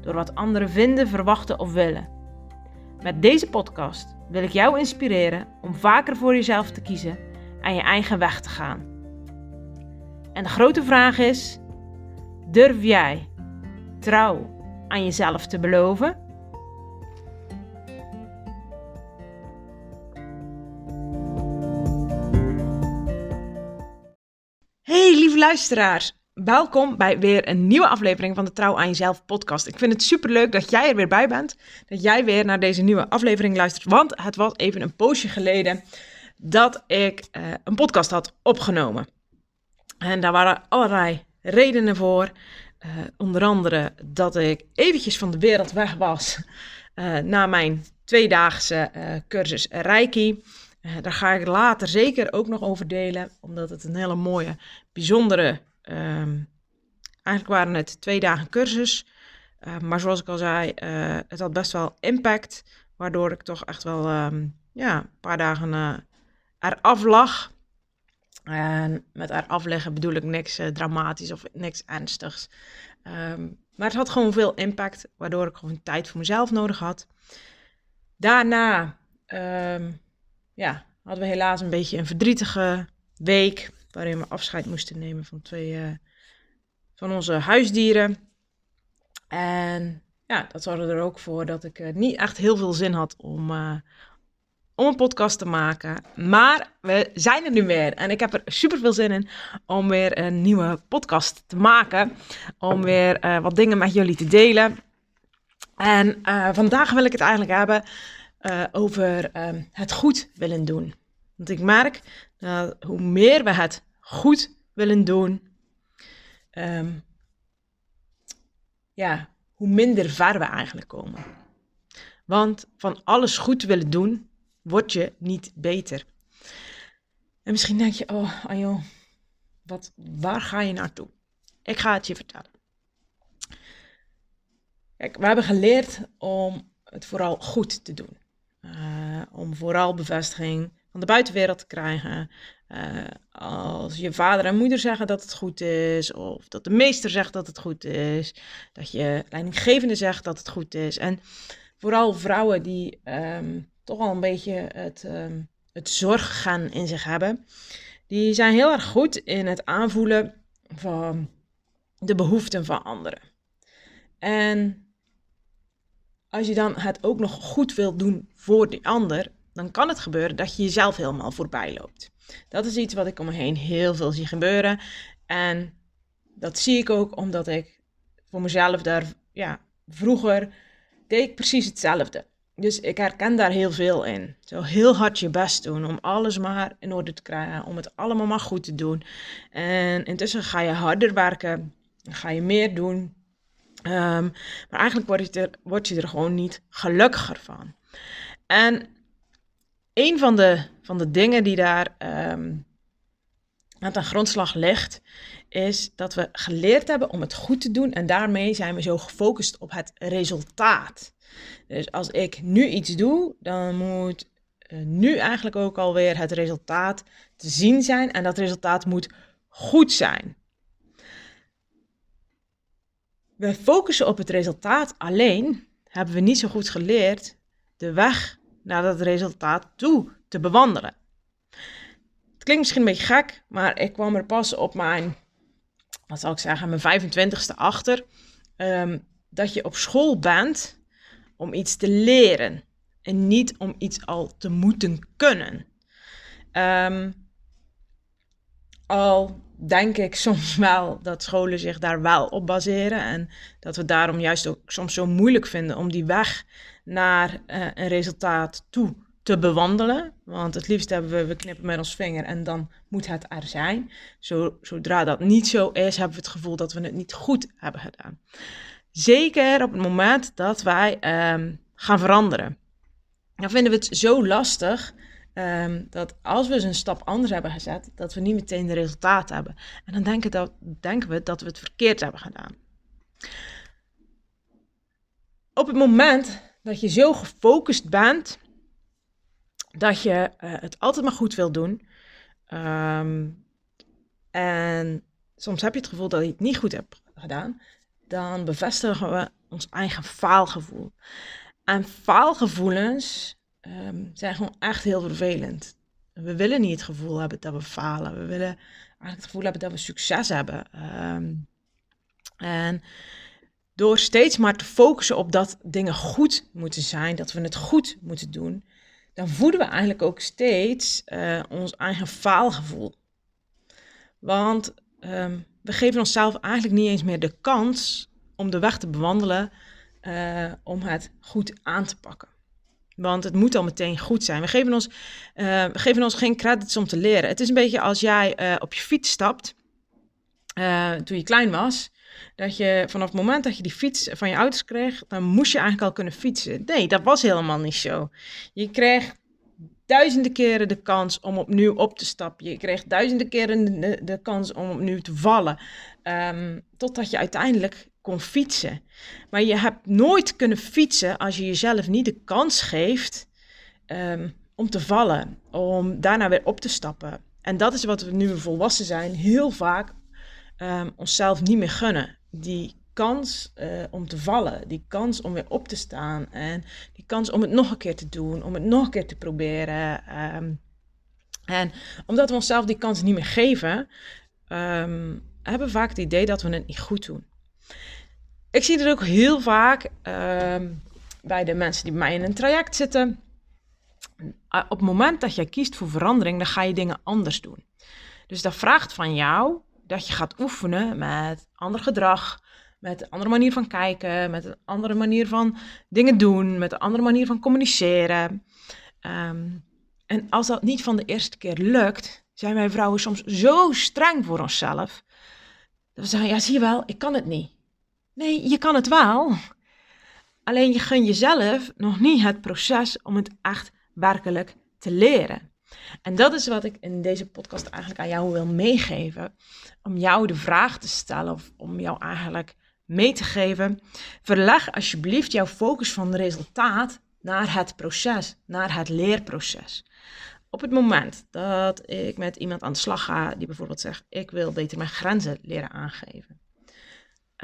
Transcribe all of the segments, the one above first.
door wat anderen vinden, verwachten of willen. Met deze podcast wil ik jou inspireren om vaker voor jezelf te kiezen en je eigen weg te gaan. En de grote vraag is: durf jij trouw aan jezelf te beloven? Hey lieve luisteraars, welkom bij weer een nieuwe aflevering van de Trouw aan Jezelf podcast. Ik vind het super leuk dat jij er weer bij bent, dat jij weer naar deze nieuwe aflevering luistert, want het was even een poosje geleden dat ik uh, een podcast had opgenomen. En daar waren allerlei redenen voor. Uh, onder andere dat ik eventjes van de wereld weg was uh, na mijn tweedaagse cursus Reiki. daar ga ik later zeker ook nog over delen, omdat het een hele mooie, bijzondere Um, eigenlijk waren het twee dagen cursus. Uh, maar zoals ik al zei, uh, het had best wel impact. Waardoor ik toch echt wel um, ja, een paar dagen uh, eraf lag. En met eraf liggen bedoel ik niks dramatisch of niks ernstigs. Maar het had gewoon veel impact, waardoor ik gewoon tijd voor mezelf nodig had. Daarna ja, hadden we helaas een beetje een verdrietige week waarin we afscheid moesten nemen van twee uh, van onze huisdieren. En ja, dat zorgde er ook voor dat ik uh, niet echt heel veel zin had om, uh, om een podcast te maken. Maar we zijn er nu weer en ik heb er super veel zin in om weer een nieuwe podcast te maken. Om weer wat dingen met jullie te delen. En vandaag wil ik het eigenlijk hebben over het goed willen doen. Want ik merk hoe meer we het goed willen doen, um, ja, hoe minder ver we eigenlijk komen. Want van alles goed willen doen, word je niet beter. En misschien denk je, oh Anjo, wat, waar ga je naartoe? Ik ga het je vertellen. Kijk, we hebben geleerd om het vooral goed te doen. Uh, om vooral bevestiging van de buitenwereld te krijgen. Uh, als je vader en moeder zeggen dat het goed is, of dat de meester zegt dat het goed is, dat je leidinggevende zegt dat het goed is. En vooral vrouwen die um, toch al een beetje het, um, het zorggaan in zich hebben, die zijn heel erg goed in het aanvoelen van de behoeften van anderen. En als je dan het ook nog goed wilt doen voor die ander, dan kan het gebeuren dat je jezelf helemaal voorbij loopt. Dat is iets wat ik om me heen heel veel zie gebeuren. En dat zie ik ook omdat ik voor mezelf daar, ja, vroeger deed ik precies hetzelfde. Dus ik herken daar heel veel in. Zo heel hard je best doen om alles maar in orde te krijgen, om het allemaal maar goed te doen. En intussen ga je harder werken, ga je meer doen. Um, maar eigenlijk word je, er, word je er gewoon niet gelukkiger van. En een van de, van de dingen die daar um, aan de grondslag ligt, is dat we geleerd hebben om het goed te doen en daarmee zijn we zo gefocust op het resultaat. Dus als ik nu iets doe, dan moet uh, nu eigenlijk ook alweer het resultaat te zien zijn en dat resultaat moet goed zijn. We focussen op het resultaat alleen, hebben we niet zo goed geleerd de weg naar dat resultaat toe te bewandelen. Het klinkt misschien een beetje gek, maar ik kwam er pas op mijn, wat zal ik zeggen, mijn 25ste achter. Um, dat je op school bent om iets te leren en niet om iets al te moeten kunnen. Um, al denk ik soms wel dat scholen zich daar wel op baseren. En dat we daarom juist ook soms zo moeilijk vinden om die weg naar uh, een resultaat toe te bewandelen. Want het liefst hebben we, we knippen met ons vinger en dan moet het er zijn. Zo, zodra dat niet zo is, hebben we het gevoel dat we het niet goed hebben gedaan. Zeker op het moment dat wij um, gaan veranderen. Dan vinden we het zo lastig ehm, dat als we eens een stap anders hebben gezet, dat we niet meteen de resultaat hebben. En dan denken, dat, denken we dat we het verkeerd hebben gedaan. Op het moment dat je zo gefocust bent, dat je uh, het altijd maar goed wil doen. Ehm, en soms heb je het gevoel dat je het niet goed hebt gedaan. Dan bevestigen we ons eigen faalgevoel. En faalgevoelens um, zijn gewoon echt heel vervelend. We willen niet het gevoel hebben dat we falen. We willen eigenlijk het gevoel hebben dat we succes hebben. Um, en door steeds maar te focussen op dat dingen goed moeten zijn, dat we het goed moeten doen, dan voeden we eigenlijk ook steeds uh, ons eigen faalgevoel. Want um, we geven onszelf eigenlijk niet eens meer de kans om de weg te bewandelen uh, om het goed aan te pakken. Want het moet al meteen goed zijn. We geven ons, uh, we geven ons geen credits om te leren. Het is een beetje als jij op je fiets stapt toen je klein was dat je vanaf het moment dat je die fiets van je ouders kreeg, dan moest je eigenlijk al kunnen fietsen. Nee, dat was helemaal niet zo. Je kreeg duizenden keren de kans om opnieuw op te stappen. Je kreeg duizenden keren de, de kans om opnieuw te vallen. Um, totdat je uiteindelijk kon fietsen. Maar je hebt nooit kunnen fietsen als je jezelf niet de kans geeft um, om te vallen. Om daarna weer op te stappen. En dat is wat we nu volwassen zijn heel vaak um, onszelf niet meer gunnen. Die kans uh, om te vallen, die kans om weer op te staan en die kans om het nog een keer te doen, om het nog een keer te proberen. Um, en omdat we onszelf die kans niet meer geven, um, hebben we vaak het idee dat we het niet goed doen. Ik zie het ook heel vaak bij de mensen die bij mij in een traject zitten. Op het moment dat jij kiest voor verandering, dan ga je dingen anders doen. Dus dat vraagt van jou dat je gaat oefenen met ander gedrag, met een andere manier van kijken, met een andere manier van dingen doen, met een andere manier van communiceren. Um, en als dat niet van de eerste keer lukt, zijn wij vrouwen soms zo streng voor onszelf. Dat we zeggen, ja zie je wel, ik kan het niet. Nee, je kan het wel. Alleen je gun jezelf nog niet het proces om het echt werkelijk te leren. En dat is wat ik in deze podcast eigenlijk aan jou wil meegeven. Om jou de vraag te stellen of om jou eigenlijk mee te geven. Verleg alsjeblieft jouw focus van resultaat naar het proces, naar het leerproces. Op het moment dat ik met iemand aan de slag ga die bijvoorbeeld zegt: Ik wil beter mijn grenzen leren aangeven.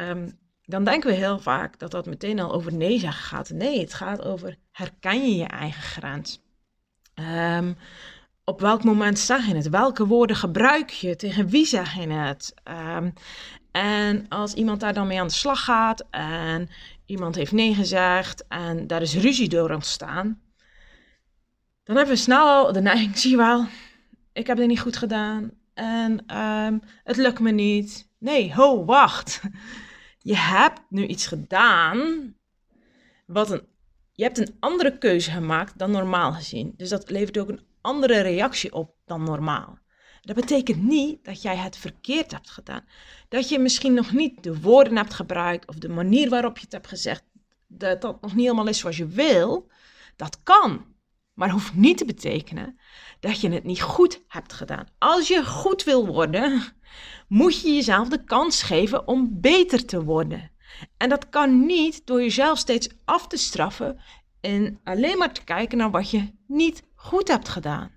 Um, dan denken we heel vaak dat dat meteen al over nee zeggen gaat. Nee, het gaat over herken je je eigen grens. Um, op welk moment zeg je het? Welke woorden gebruik je? Tegen wie zeg je het? Um, en als iemand daar dan mee aan de slag gaat en iemand heeft nee gezegd en daar is ruzie door ontstaan, dan hebben we snel de neiging, zie je wel, ik heb het niet goed gedaan en um, het lukt me niet. Nee, ho, wacht. Je hebt nu iets gedaan wat een je hebt een andere keuze gemaakt dan normaal gezien. Dus dat levert ook een andere reactie op dan normaal. Dat betekent niet dat jij het verkeerd hebt gedaan. Dat je misschien nog niet de woorden hebt gebruikt of de manier waarop je het hebt gezegd, dat dat nog niet helemaal is zoals je wil. Dat kan. Maar hoeft niet te betekenen dat je het niet goed hebt gedaan. Als je goed wil worden, moet je jezelf de kans geven om beter te worden. En dat kan niet door jezelf steeds af te straffen en alleen maar te kijken naar wat je niet goed hebt gedaan.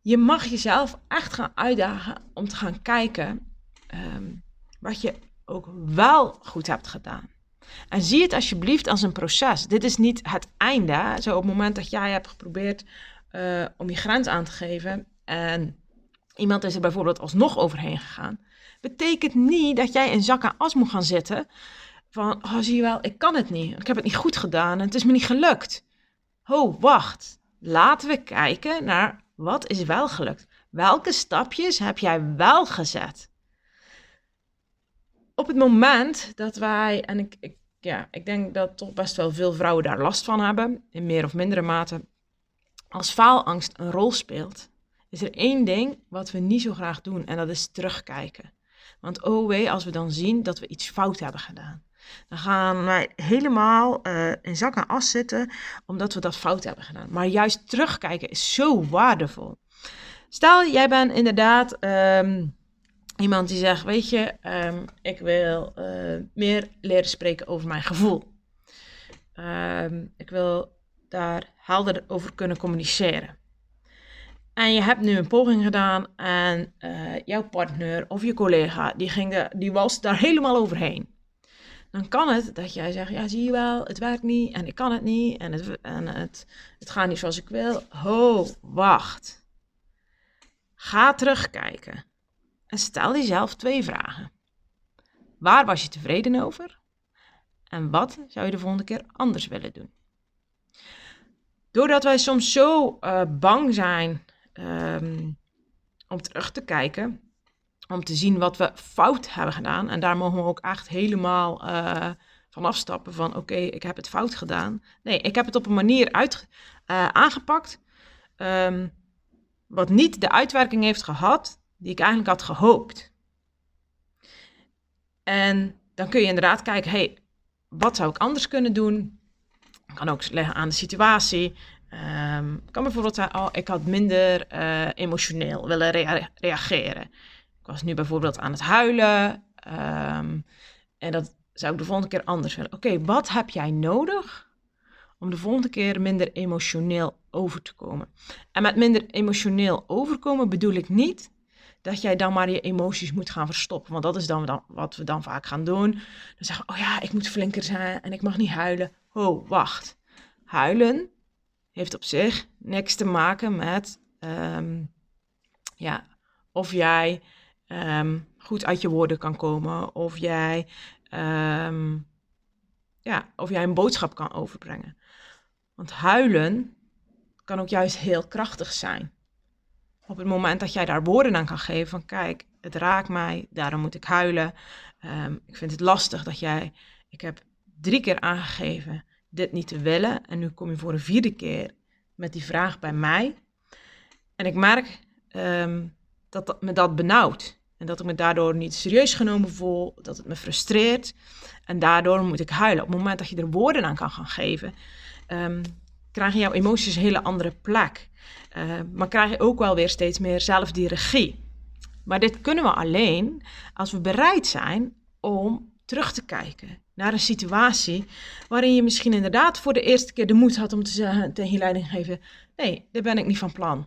Je mag jezelf echt gaan uitdagen om te gaan kijken um, wat je ook wel goed hebt gedaan. En zie het alsjeblieft als een proces. Dit is niet het einde. Zo op het moment dat jij hebt geprobeerd uh, om je grens aan te geven en iemand is er bijvoorbeeld alsnog overheen gegaan, betekent niet dat jij in zak en as moet gaan zitten van, oh zie je wel, ik kan het niet. Ik heb het niet goed gedaan en het is me niet gelukt. Ho, wacht. Laten we kijken naar wat is wel gelukt. Welke stapjes heb jij wel gezet? Op het moment dat wij, en ik, ja, ik denk dat toch best wel veel vrouwen daar last van hebben, in meer of mindere mate, als faalangst een rol speelt, is er één ding wat we niet zo graag doen en dat is terugkijken. Want oh wee, als we dan zien dat we iets fout hebben gedaan. Dan gaan wij helemaal uh, in zak en as zitten, omdat we dat fout hebben gedaan. Maar juist terugkijken is zo waardevol. Stel, jij bent inderdaad ehm, iemand die zegt, weet je, ehm, ik wil uh, meer leren spreken over mijn gevoel. Ehm, ik wil daar helder over kunnen communiceren. En je hebt nu een poging gedaan en uh, jouw partner of je collega, die, ging de, die was daar helemaal overheen. Dan kan het dat jij zegt, ja zie je wel, het werkt niet en ik kan het niet en het, en het, het gaat niet zoals ik wil. Ho, wacht. Ga terugkijken en stel jezelf twee vragen. Waar was je tevreden over? En wat zou je de volgende keer anders willen doen? Doordat wij soms zo uh, bang zijn um, om terug te kijken, om te zien wat we fout hebben gedaan. En daar mogen we ook echt helemaal uh, van afstappen van oké, ik heb het fout gedaan. Nee, ik heb het op een manier uit, uh, aangepakt um, wat niet de uitwerking heeft gehad die ik eigenlijk had gehoopt. En dan kun je inderdaad kijken, hey, wat zou ik anders kunnen doen? Ik kan ook leggen aan de situatie. Um, kan bijvoorbeeld zijn, oh, ik had minder uh, emotioneel willen rea reageren. Was nu bijvoorbeeld aan het huilen. Um, en dat zou ik de volgende keer anders willen. Oké, wat heb jij nodig om de volgende keer minder emotioneel over te komen? En met minder emotioneel overkomen bedoel ik niet dat jij dan maar je emoties moet gaan verstoppen. Want dat is dan, wat we dan vaak gaan doen. Dan zeggen oh ja, ik moet flinker zijn en ik mag niet huilen. Oh, wacht. Huilen heeft op zich niks te maken met um, ja, of jij um, goed uit je woorden kan komen, of jij, um, ja, of jij een boodschap kan overbrengen. Want huilen kan ook juist heel krachtig zijn. Op het moment dat jij daar woorden aan kan geven van kijk, het raakt mij, daarom moet ik huilen. ik vind het lastig dat jij, ik heb drie keer aangegeven dit niet te willen. En nu kom je voor een vierde keer met die vraag bij mij. En ik merk dat, dat me dat benauwt. En dat ik me daardoor niet serieus genomen voel, dat het me frustreert. En daardoor moet ik huilen. Op het moment dat je er woorden aan kan gaan geven, um, krijgen jouw emoties een hele andere plek. Uh, maar krijg je ook wel weer steeds meer zelf die regie. Maar dit kunnen we alleen als we bereid zijn om terug te kijken naar een situatie waarin je misschien inderdaad voor de eerste keer de moed had om te zeggen tegen je leidinggever, nee, daar ben ik niet van plan.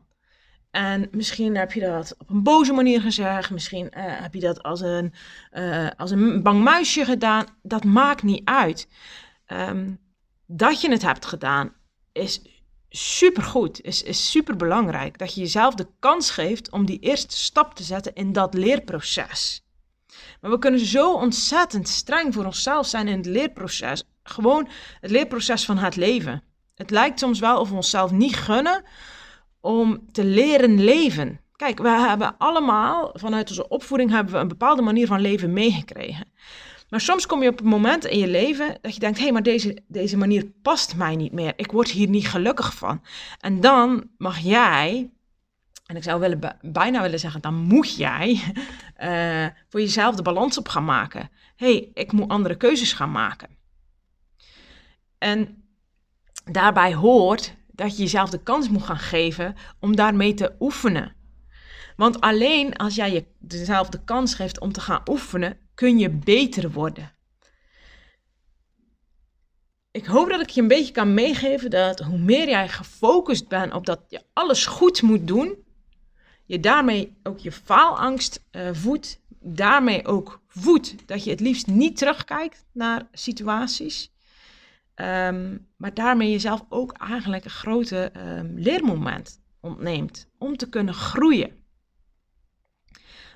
En misschien heb je dat op een boze manier gezegd, misschien uh, heb je dat als een, uh, als een bang muisje gedaan. Dat maakt niet uit. Um, dat je het hebt gedaan is supergoed, is, is super belangrijk. Dat je jezelf de kans geeft om die eerste stap te zetten in dat leerproces. Maar we kunnen zo ontzettend streng voor onszelf zijn in het leerproces. Gewoon het leerproces van het leven. Het lijkt soms wel of we onszelf niet gunnen om te leren leven. Kijk, we hebben allemaal vanuit onze opvoeding hebben we een bepaalde manier van leven meegekregen. Maar soms kom je op een moment in je leven dat je denkt: hé, hey, maar deze, deze manier past mij niet meer. Ik word hier niet gelukkig van. En dan mag jij en ik zou willen, bijna willen zeggen, dan moet jij uh, voor jezelf de balans op gaan maken. hey, ik moet andere keuzes gaan maken. En daarbij hoort dat je jezelf de kans moet gaan geven om daarmee te oefenen. Want alleen als jij jezelf de kans geeft om te gaan oefenen, kun je beter worden. Ik hoop dat ik je een beetje kan meegeven dat hoe meer jij gefocust bent op dat je alles goed moet doen, je daarmee ook je faalangst uh, voedt. Daarmee ook voedt dat je het liefst niet terugkijkt naar situaties. Um, maar daarmee jezelf ook eigenlijk een grote um, leermoment ontneemt om te kunnen groeien.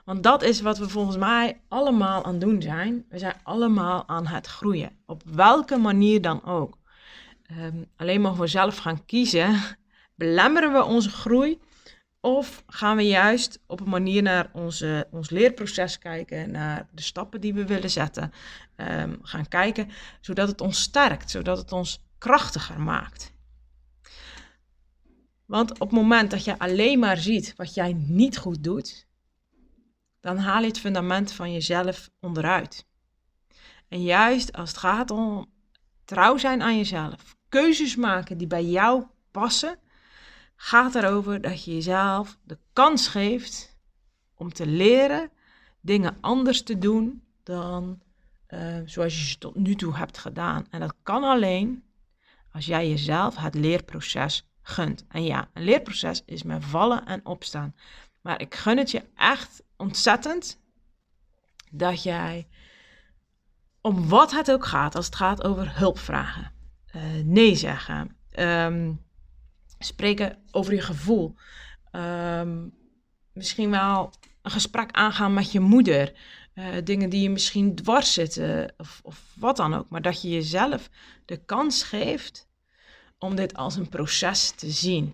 Want dat is wat we volgens mij allemaal aan het doen zijn. We zijn allemaal aan het groeien. Op welke manier dan ook. Um, alleen mogen we zelf gaan kiezen. Belemmeren we onze groei of gaan we juist op een manier naar onze, ons leerproces kijken, naar de stappen die we willen zetten, um, gaan kijken, zodat het ons sterkt, zodat het ons krachtiger maakt. Want op het moment dat je alleen maar ziet wat jij niet goed doet, dan haal je het fundament van jezelf onderuit. En juist als het gaat om trouw zijn aan jezelf, keuzes maken die bij jou passen, gaat erover dat je jezelf de kans geeft om te leren dingen anders te doen dan uh, zoals je ze tot nu toe hebt gedaan. En dat kan alleen als jij jezelf het leerproces gunt. En ja, een leerproces is met vallen en opstaan. Maar ik gun het je echt ontzettend dat jij, om wat het ook gaat, als het gaat over hulp vragen, uh, nee zeggen, um, spreken over je gevoel, um, misschien wel een gesprek aangaan met je moeder, uh, dingen die je misschien dwars zitten of, of wat dan ook, maar dat je jezelf de kans geeft om dit als een proces te zien.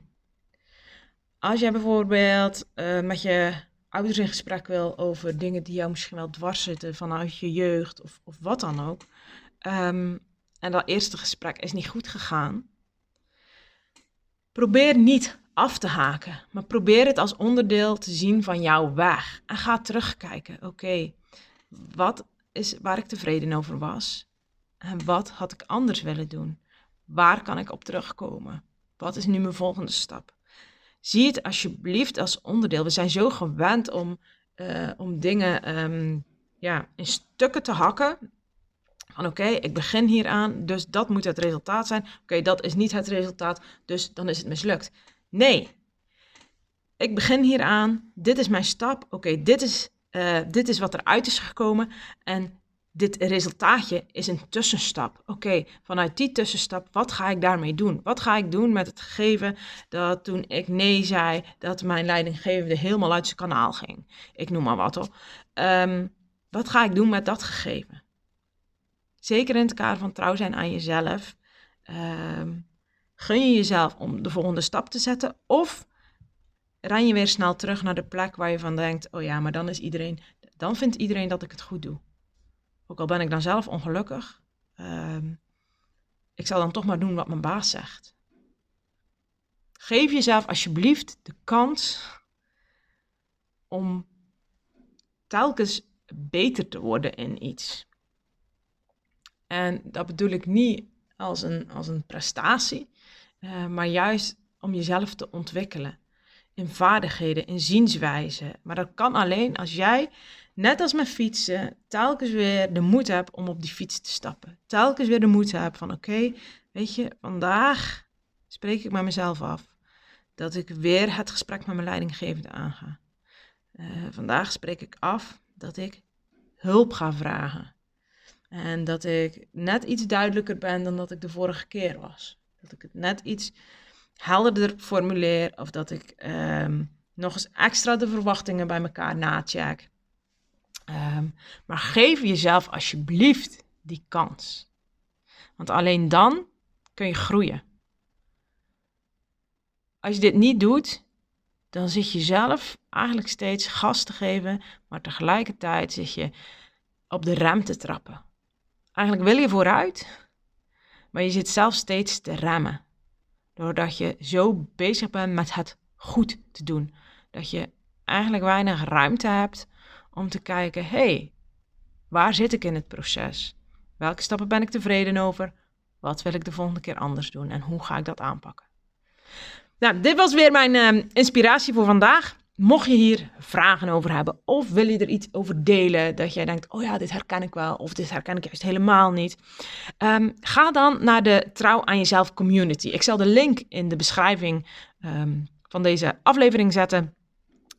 Als jij bijvoorbeeld uh, met je ouders in gesprek wil over dingen die jou misschien wel dwars zitten vanuit je jeugd of, of wat dan ook. Um, en dat eerste gesprek is niet goed gegaan. Probeer niet af te haken, maar probeer het als onderdeel te zien van jouw weg. En ga terugkijken. Oké, wat is waar ik tevreden over was? En wat had ik anders willen doen? Waar kan ik op terugkomen? Wat is nu mijn volgende stap? Zie het alsjeblieft als onderdeel. We zijn zo gewend om, uh, om dingen um, ja, in stukken te hakken. Van oké, ik begin hieraan, dus dat moet het resultaat zijn. Oké, dat is niet het resultaat, dus dan is het mislukt. Nee, ik begin hieraan, dit is mijn stap. Oké, dit, is, uh, dit is wat eruit is gekomen en dit resultaatje is een tussenstap. Oké, vanuit die tussenstap, wat ga ik daarmee doen? Wat ga ik doen met het gegeven dat toen ik nee zei, dat mijn leidinggevende helemaal uit zijn kanaal ging? Ik noem maar wat hoor. Um, wat ga ik doen met dat gegeven? Zeker in het kader van trouw zijn aan jezelf. Um, gun je jezelf om de volgende stap te zetten? Of ren je weer snel terug naar de plek waar je van denkt: oh ja, maar dan is iedereen, dan vindt iedereen dat ik het goed doe. Ook al ben ik dan zelf ongelukkig, um, ik zal dan toch maar doen wat mijn baas zegt. Geef jezelf alsjeblieft de kans om telkens beter te worden in iets. En dat bedoel ik niet als een, als een prestatie, uh, maar juist om jezelf te ontwikkelen in vaardigheden, in zienswijze. Maar dat kan alleen als jij net als met fietsen, telkens weer de moed heb om op die fiets te stappen. Telkens weer de moed heb van oké, weet je, vandaag spreek ik met mezelf af dat ik weer het gesprek met mijn leidinggevende aanga. Uh, vandaag spreek ik af dat ik hulp ga vragen. En dat ik net iets duidelijker ben dan dat ik de vorige keer was. Dat ik het net iets helderder formuleer of dat ik um, nog eens extra de verwachtingen bij elkaar nacheck. Um, maar geef jezelf alsjeblieft die kans. Want alleen dan kun je groeien. Als je dit niet doet, dan zit je zelf eigenlijk steeds gas te geven, maar tegelijkertijd zit je op de rem te trappen. Eigenlijk wil je vooruit, maar je zit zelf steeds te remmen. Doordat je zo bezig bent met het goed te doen. Dat je eigenlijk weinig ruimte hebt om te kijken, hey, waar zit ik in het proces? Welke stappen ben ik tevreden over? Wat wil ik de volgende keer anders doen en hoe ga ik dat aanpakken? Nou, dit was weer mijn uh, inspiratie voor vandaag. Mocht je hier vragen over hebben of wil je er iets over delen dat jij denkt, oh ja, dit herken ik wel of dit herken ik juist helemaal niet, um, ga dan naar de Trouw aan Jezelf community. Ik zal de link in de beschrijving um, van deze aflevering zetten.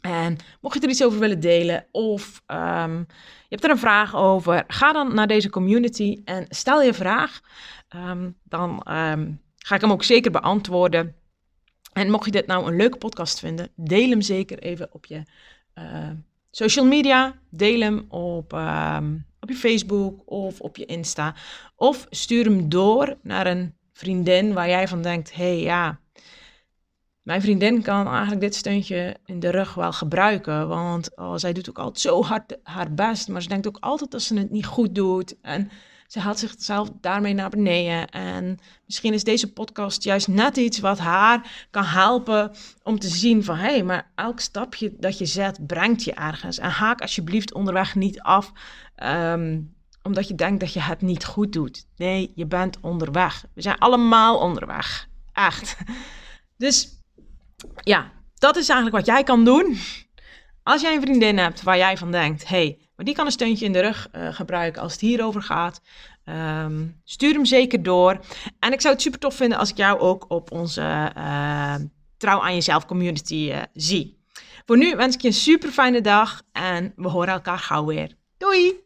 En mocht je er iets over willen delen of um, je hebt er een vraag over, ga dan naar deze community en stel je vraag. Dan ga ik hem ook zeker beantwoorden. En mocht je dit nou een leuke podcast vinden, deel hem zeker even op je uh, social media. Deel hem op, op je Facebook of op je Insta. Of stuur hem door naar een vriendin waar jij van denkt: hé hey, ja mijn vriendin kan eigenlijk dit steuntje in de rug wel gebruiken. Want oh, zij doet ook altijd zo hard haar best. Maar ze denkt ook altijd dat ze het niet goed doet. En ze haalt zichzelf daarmee naar beneden. En misschien is deze podcast juist net iets wat haar kan helpen om te zien van... hé, hey, maar elk stapje dat je zet brengt je ergens. En haak alsjeblieft onderweg niet af... Um, omdat je denkt dat je het niet goed doet. Nee, je bent onderweg. We zijn allemaal onderweg. Echt. Dus ja, dat is eigenlijk wat jij kan doen. Als jij een vriendin hebt waar jij van denkt: hey, maar die kan een steuntje in de rug uh, gebruiken als het hierover gaat. Um, stuur hem zeker door. En ik zou het super tof vinden als ik jou ook op onze uh, Trouw aan Jezelf community uh, zie. Voor nu wens ik je een super fijne dag en we horen elkaar gauw weer. Doei!